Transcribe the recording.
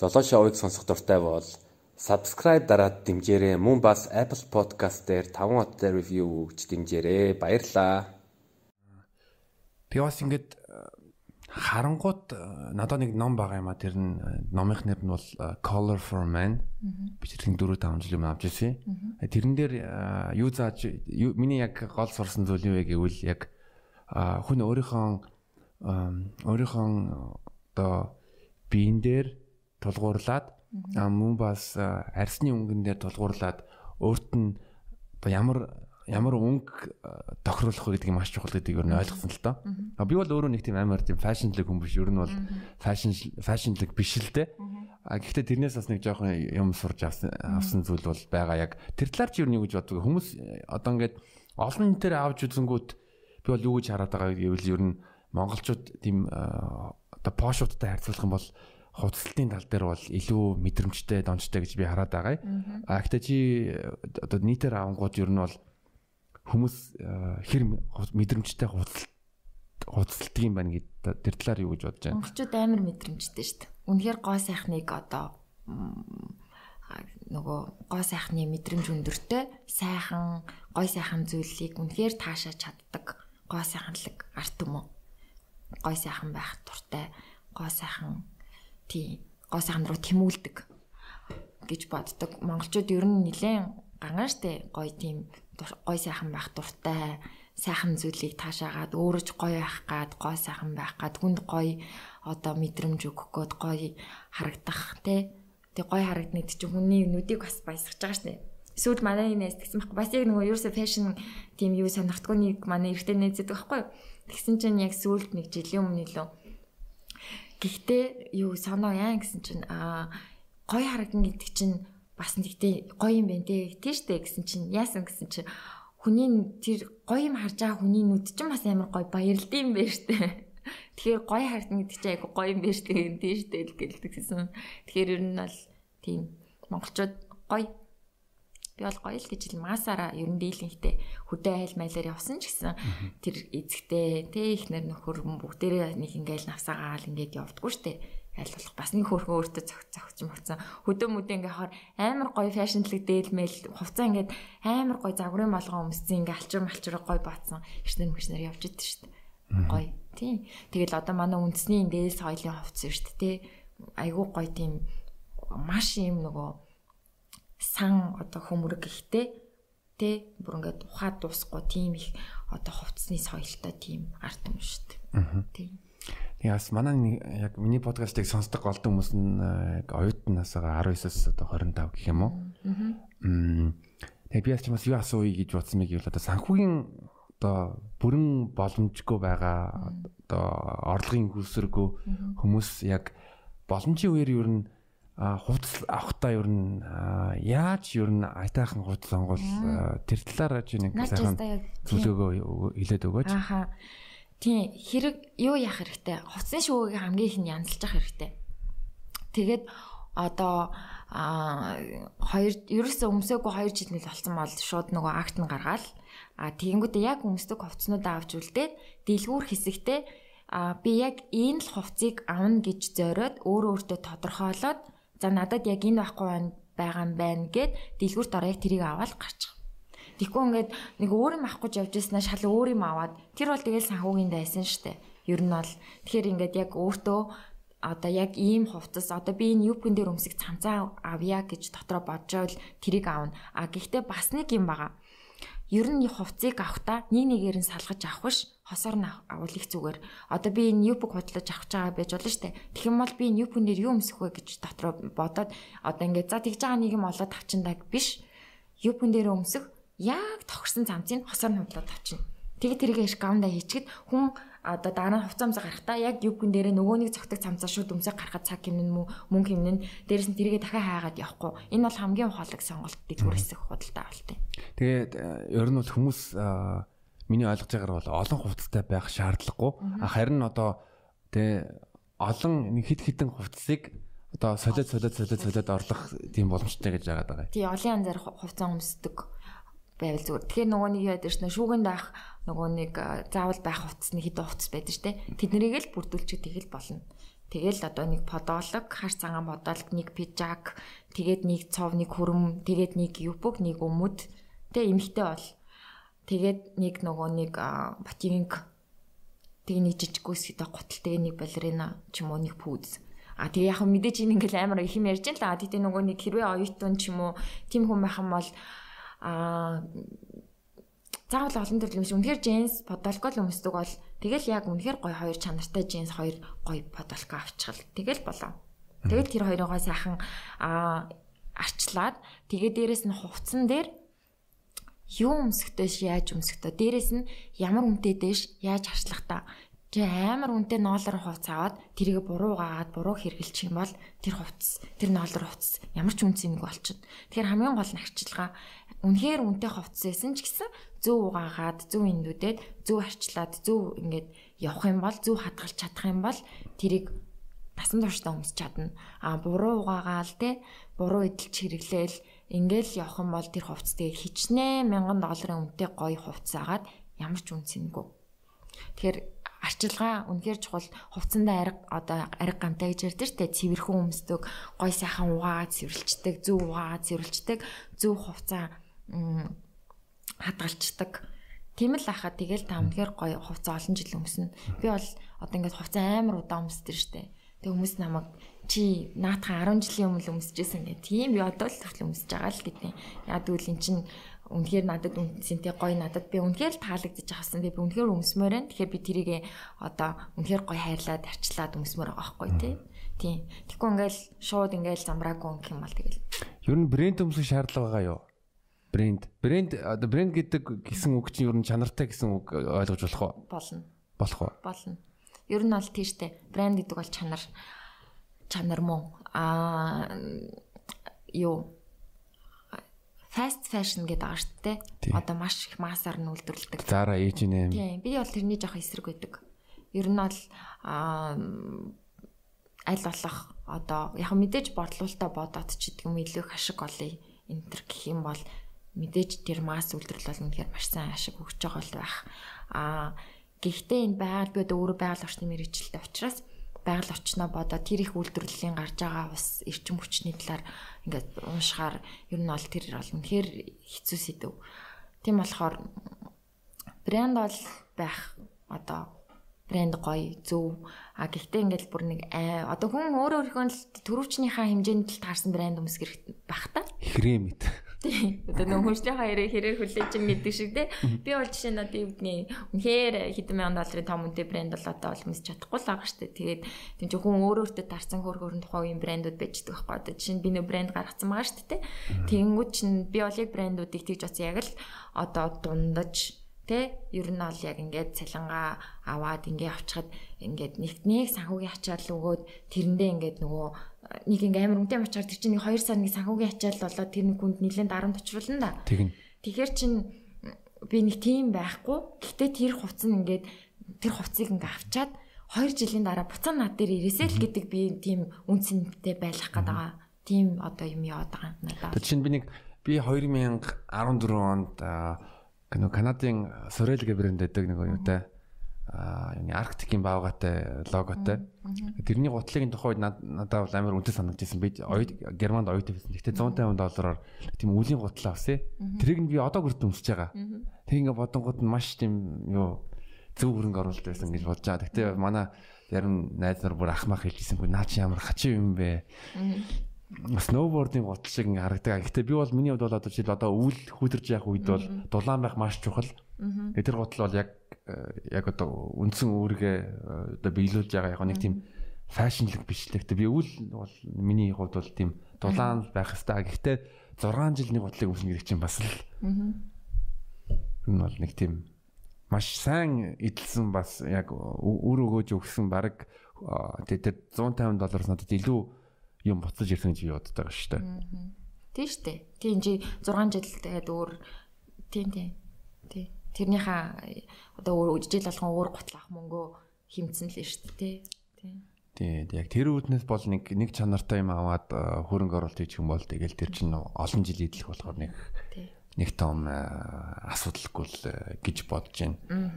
Золоо шоуыг сонсох дуртай бол subscribe дараад дэмжээрэй. Мөн бас Apple Podcast дээр 5 хоттой review өгч дэмжээрэй. Баярлалаа. Тэгээ бас ингээд харангууд надад нэг ном байгаа юм а тэр нь номынх нэр нь бол Color for Men бичлэгийн 4 5 жил юм авч ирсэн. Тэрэн дээр юу зааж миний яг гол сурсан зүйл юу вэ гэвэл яг хүн өөрийнхөө өөрийнхөө одоо биен дээр тулгуурлаад мөн бас арсны өнгөн дээр тулгуурлаад өөрт нь ямар ямар өнгө тохируулах вэ гэдгийг маш чухал гэдгийг юу ойлгосон л доо. Би бол өөрөө нэг тийм амар тийм фэшнлэг хүн биш. Ер нь бол фэшн фэшнлэг биш л дээ. А гэхдээ тэрнээс бас нэг жоохон юм сурж авсан авсан зүйл бол байгаа яг тэр талаар чи юу нэг гэж боддог. Хүмүүс одоо ингээд олон нэтээр авч үзэнгүүт би бол юу гэж хараад байгаа гэвэл ер нь монголчууд тийм одоо пошуудтай харьцуулах юм бол хувцалтын тал дээр бол илүү мэдрэмжтэй, дончтой гэж би хараад байгаа. А гэхдээ чи одоо нийтээр авангууд ер нь бол хүмүүс хэр мэдрэмжтэй хувцалт хувцалдаг юм байна гэдэг тэр талаар юу гэж бодож байна? Монголчууд амар мэдрэмжтэй шүү дээ. Үнэхээр гоо сайхныг одоо нөгөө гоо сайхны мэдрэмж өндөртэй сайхан гой сайхан зүйлийг үнэхээр таашаа чаддаг гоо сайханлаг арт юм уу? Гой сайхан байх туртай гоо сайхан тий гоо сайхан руу тэмүүлдэг гэж боддог. Монголчууд ер нь нэлээд гангаа штэ. Гой тийм гой сайхан байх дуртай сайхан зүйлийг таашаагаад өөрөө ч гоё байх гад гой сайхан байх гад хүнд гоё одоо мэдрэмж өгөх гээд гоё харагдах те тэг гоё харагдныг чинь хүний нүдийг бас баясгаж байгаа шнэ эсвэл манай нээс тэгсэн байхгүй. Бас яг нөгөө ерөөсө фэшн тийм юу сонирхдгүй нэг манай эрэгтэй нээзэдэг байхгүй тэгсэн чинь яг сүулт нэг жилийн өмнө лөө гэхдээ юу санаа яа гэсэн чинь аа гоё харагдан гэдэг чинь бас нэгтэй гоё юм байна те. Тийштэй гэсэн чинь яасан гэсэн чинь хүний тэр гоё юм харж байгаа хүний нүд чинь бас амар гоё баярлд юм байна штэ. Тэгэхээр гоё харна гэдэг чинь айгу гоё юм байна штэ. Гэн тийштэй л гэлдэгсэн. Тэгэхээр ер нь бол тийм монголчууд гоё би бол гоё л гэж масаараа ер нь дийлэнхтэй хөдөө айл майлаар явсан ч гэсэн тэр эзэгтэй тэ ихнэр нөхөр бүгдээрээ нэг ингээл навсаагаал ингээд явдггүй штэ. Аль болох бас нэг хөрхөн өөртөө цогч мовцсон хөдөө мүдэ ингээ хоор амар гоё фэшнлэг дээлмэл хувцас ингээд амар гоё загварын болгон өмссөн ингээ алчур малчур гоё баатсан. Гişнэр мэгшнэр явж идэв дээ гоё. Тий тэгэл одоо манай үндэсний дээс соёлын хувцас дээ тий айгүй гоё тийм маш юм нөгөө сан одоо хөмрөг ихтэй тий бүр ингээд ухаад дуусахгүй тийм их одоо хувцсны соёлтой тийм арт юм шүү дээ. Тий Яас манай яг миний подкастыг сонсдог голдон хүмүүс нь яг оюутнаас 19-аас одоо 25 гэх юм уу. Аа. Тэгээ би бас юу асууя гэж бодсон мэг юу л одоо санхүүгийн одоо бүрэн боломжгүй байгаа одоо орлогын хөлсөргөө хүмүүс яг боломжийн үеэр юу н хувцас авахтаа юу н яаж юу н айтаахан хувцас сонгол тэр талаар чи нэг сайхан зүйлөөгөө хэлээд өгөөч. Ахаа Тийм хэрэг юу яах хэрэгтэй? Хувцсны шүүгийг хамгийн их нь янзлж явах хэрэгтэй. Тэгээд одоо а хоёр ерөөсөө өмсөөгүй 2 жил нэл болсон бол шууд нөгөө акт нь гаргаал а тэгэнгүүтээ яг өмсдөг хувцснуудаа авч үлдээд дэлгүүр хэсэгтээ а би яг энэ л хувцсыг авна гэж зориод өөрөө өөртөө тодорхойлоод за надад яг энэ байхгүй байгаа юм байна гэд дэлгүүрт ороо яг тэрийг аваад гарчих. Тэгэхгүй ингээд нэг өөр юм авах гэж явж байснаа шал өөр юм аваад тэр бол тэгэл санхүүгийн дайсан штэ. Ер нь бол тэгэхээр ингээд яг өөртөө одоо яг ийм хувцас одоо би энэ юпкэн дээр өмсөх цамцаа авъя гэж дотроо бодож байвал тэрийг аавна. А гэхдээ бас нэг юм байгаа. Ер нь хувцсыг авахдаа нэг нэгээр нь салгаж авах биш хосоор нь авал их зүгээр. Одоо би энэ юпк худлаж авах байгаа байж болно штэ. Тэгэх юм бол би энэ юпкэн дээр юу өмсөх вэ гэж дотроо бодоод одоо ингээд за тэгж байгаа нэг юм олоод авчиндаг биш. Юпкэн дээр өмсөх яг тохирсон цамцыг хосоор нь худлаад авчина. Тэгээ тэрийг яш гавнда хийчихэд хүн одоо дараа нь хувцамзаа гарахтаа яг юбкэн дээрээ нөгөө нэг цогтөг цамцаа шууд өмсөг гарахад цаг хэмнэн мүү мөнгө хэмнэн дээрэс нь тэрийгэ дахиад хаагаад явахгүй. Энэ бол хамгийн ухаалаг сонголт дэлгүүр хэсэг худалдаа авалт юм. Тэгээд э, ер нь бол хүмүүс миний ойлгож байгаагаар бол олон хувцастай байх шаардлагагүй. Харин одоо тэ олон нэг хит хитэн хувцсыг одоо солиод солиод солиод солиод орлох тийм боломжтой гэж яагаад байгаа. Тий олон янзаар хувцас өмсдөг байвал зүгээр. Тэгэхээр нөгөө нэг яд ирсэн шүүгэнд авах нөгөө нэг заавал байх хувцсны хэдэн хувцс байдаг штэ. Тэднийг л бүрдүүлчих тэгэл болно. Тэгэл одоо нэг подолог, хар цагаан подолог, нэг пижак, тэгээд нэг цов, нэг хөрөм, тэгээд нэг юпг, нэг өмд. Тэ эмхтэй бол. Тэгээд нэг нөгөө нэг ботинг тэгээ нэг жижиг гүйсгтэй гутал тэгээ нэг балерина ч юм уу нэг пүүз. А тэгээ яг мэдээж энэ ингээл амар их юм ярьж л та. Тэгтээ нөгөө нэг хэрвээ оюутан ч юм уу тийм хүн байх юм бол а заавал олон төрлийн шиг үнэхээр джинс подолкол өмсдөг бол тэгэл яг үнэхээр гоё хоёр чанартай джинс хоёр гоё подолко авчихвал тэгэл болоо. Тэгэл тэр хоёроо сайхан а арчлаад тэгээ дээрэс нь хувцсан дээр юу өмсөхтэйш яаж өмсөхтэй дээрэс нь ямар үнэтэй дэш яаж харчлах та Тэ амар үнэтэй ноолор хувц аваад тэрийг буруу гаад буруу хэрглэж юм бол тэр хувц тэр ноолор хувц ямар ч үнц юм болчихно. Тэгэхээр хамгийн гол нь арчилгаа үнэхээр үнэтэй хувц байсан ч гэсэн зөв угаагаад зөв индүүдэд зөв арчлаад зөв ингээд явах юм бол зөв хадгалж чадах юм бол тэрийг насан туршдаа өмсч чадна. А буруу угаагаал те буруу эдэлж хэрэглээл ингээл явах юм бол тэр хувц тэгээ хичнээн мянган долларын үнэтэй гоё хувц агаад ямар ч үнцэнгүй. Тэгэхээр арчилгаа үнэхээр чухал. Хувцсандаа ариг одоо ариг гамтай гэж ярьдэр штэ цэвэрхэн өмсдөг гой сайхан угаагаад цэвэрлждэг зөв угаагаад цэвэрлждэг зөв хувцаа хадгалцдаг тийм л ахаа тэгэл та үнэхээр гой хувцаа олон жил өмснө. Би бол одоо ингээд хувцаа амар удаан өмсдөр штэ. Тэг хүмүүс намайг чи наатхан 10 жилийн өмнө өмсөжсэн гэх тийм би одоо л төрөл өмсөж байгаа л гэдэг. Яг тэгвэл эн чин үнэхээр надад үнсэнтэй гоё надад би үнэхээр таалагдчих авсан. Би үнэхээр өмсмөр байна. Тэгэхээр би тэрийг одоо үнэхээр гоё хайрлаад арчлаад өмсмөр байгаа байхгүй тий. Тийм. Тэгэхгүй ингээл шууд ингээл замраагүй өнгө юм бол тэгэл. Ер нь брэнд өмсөх шаардлага байгаа юу? Брэнд. Брэнд одоо брэнд гэдэг гэсэн үг чинь ер нь чанартай гэсэн үг ойлгож болох уу? Болно. Болох уу? Болно. Ер нь бол тийштэй. Брэнд гэдэг бол чанар чанар мөн. Аа юу fast fashion гэдэг байгаа шүү дээ. Одоо маш их массаар нь үйлдвэрлэдэг. Zara, H&M. Тийм. Би бол тэрний жоох эсрэг байдаг. Ер нь бол аа аль болох одоо яг мэдээж бодлуулалтаа бодоод ч гэдэг юм илүү их ашиг олъё энэ төр гэх юм бол мэдээж тэр масс үйлдвэрлэл бол үнэхээр маш сайн ашиг өгч байгаа бол байх. Аа гэхдээ энэ байгаль би одоо өөрөө байгаль орчны мэрэгчлээ учраас байгаль орчноо бодоод тэр их үйлдвэрлэлийн гарч байгаа ус эрчим хүчний талаар ингээд уншихаар ер нь бол тэр бол үнэхээр хэцүү сэдв. Тийм болохоор брэнд бол байх одоо брэнд гоё зөв а гэхдээ ингээд бүр нэг одоо хүн өөрөө өөрийнхөө төрөвчнийхаа хэмжээнд л таарсан брэнд хэрэгтэй байх та. Хрэмэт. Тийм. Одоо нөх хүнчтэй хоёрыг хэрэг хүлээж ин гэдэг шиг те. Би бол жишээ нь одоо юу гэдгийг үнэхээр хэдэн мянган долларын том үнэтэй брэнд бол одоо олмос чадахгүй л байгаа дээ. Тэгээд тийм ч хүн өөр өөртөө дарсан хөр хөрөнд тухайн үеийн брэндүүд байждаг байхгүй. Одоо жишээ нь би нэг брэнд гаргацсан байгаа шүү дээ. Тэнгүүд чинь би бол яг брэндүүдийг тэгж оцсон яг л одоо дундаж тэ ер нь бол яг ингээд цалингаа аваад ингээ авчихад ингээд нэг нэг санхүүгийн ачаал өгөөд тэрэндээ ингээд нөгөө нэг ингээм амар үнэтэй мачаар тэр чинь нэг 2 сар нэг санхүүгийн ачаал болоод тэр нэг хүнд нэлээд дарамт очруулна да. Тэгнь. Тэгэхээр чин би нэг тийм байхгүй. Гэхдээ тэр хувц нь ингээд тэр хувцыг ингээ авчаад 2 жилийн дараа буцаа над дээр ирээсэй л гэдэг би тийм үнцэнтэй байх гээд байгаа. Тийм одоо юм яваад байгаа надад. Тэр чинь би нэг би 2014 онд нөгөө Канадын Sorel гэх брэнд байдаг нэг юутай а юуны арктикийн баавгатай логотой. Тэрний гутлын тухайд надад бол амар үнэтэй санагдчихсан. Би оюут Германд оюут байсан. Гэхдээ 150 доллараар тийм үлийн гутлаа авсан. Тэрийг нь би одоо хүртэл өмсөж байгаа. Тэг ингээ бодонгууд нь маш тийм юу зөв хөрөнгө оруулалт байсан гэж бодож байгаа. Гэхдээ манай ярим найз нар бүр ахмах хэлжсэнгүй наа чи ямар хачин юм бэ? Сноубордын гутал шиг ингээ харагдаг. Гэхдээ би бол миний хувьд бол одоо жишээл одоо үйл хүүдэрж явах үед бол дулаан байх маш чухал. Тэр гутал бол яг Э, яг одоо үндсэн үүргээ э, одоо биелүүлж байгаа яг нэг тийм фэшнлэг биш л гэхдээ би үл бол миний хувьд бол тийм дулаан байх хэвээр. Гэхдээ 6 жил нэг бодлыг өмснө гэдэг чинь бас л энэ бол нэг тийм маш сайн эдэлсэн бас яг үр өгөөж өгсөн баг тэр 150 доллараас надад илүү юм буцаж ирсэн гэж би боддог байгаа шүү дээ. Тийм шүү дээ. Тийм чи 6 жил тэгээд өөр тийм тийм. Тийм тэрнийхээ одоо жил болгон өөр гутлах мөнгөө хэмцэн л шүү дээ тий. Тий, яг тэр үүднээс бол нэг нэг чанартай юм аваад э, хөрөнгө оруулалт хийчих юм бол тэгэл тэр чинь олон жил идэх болохоор нэг нэг том э, асуудалгүй л э, гэж бодож байна.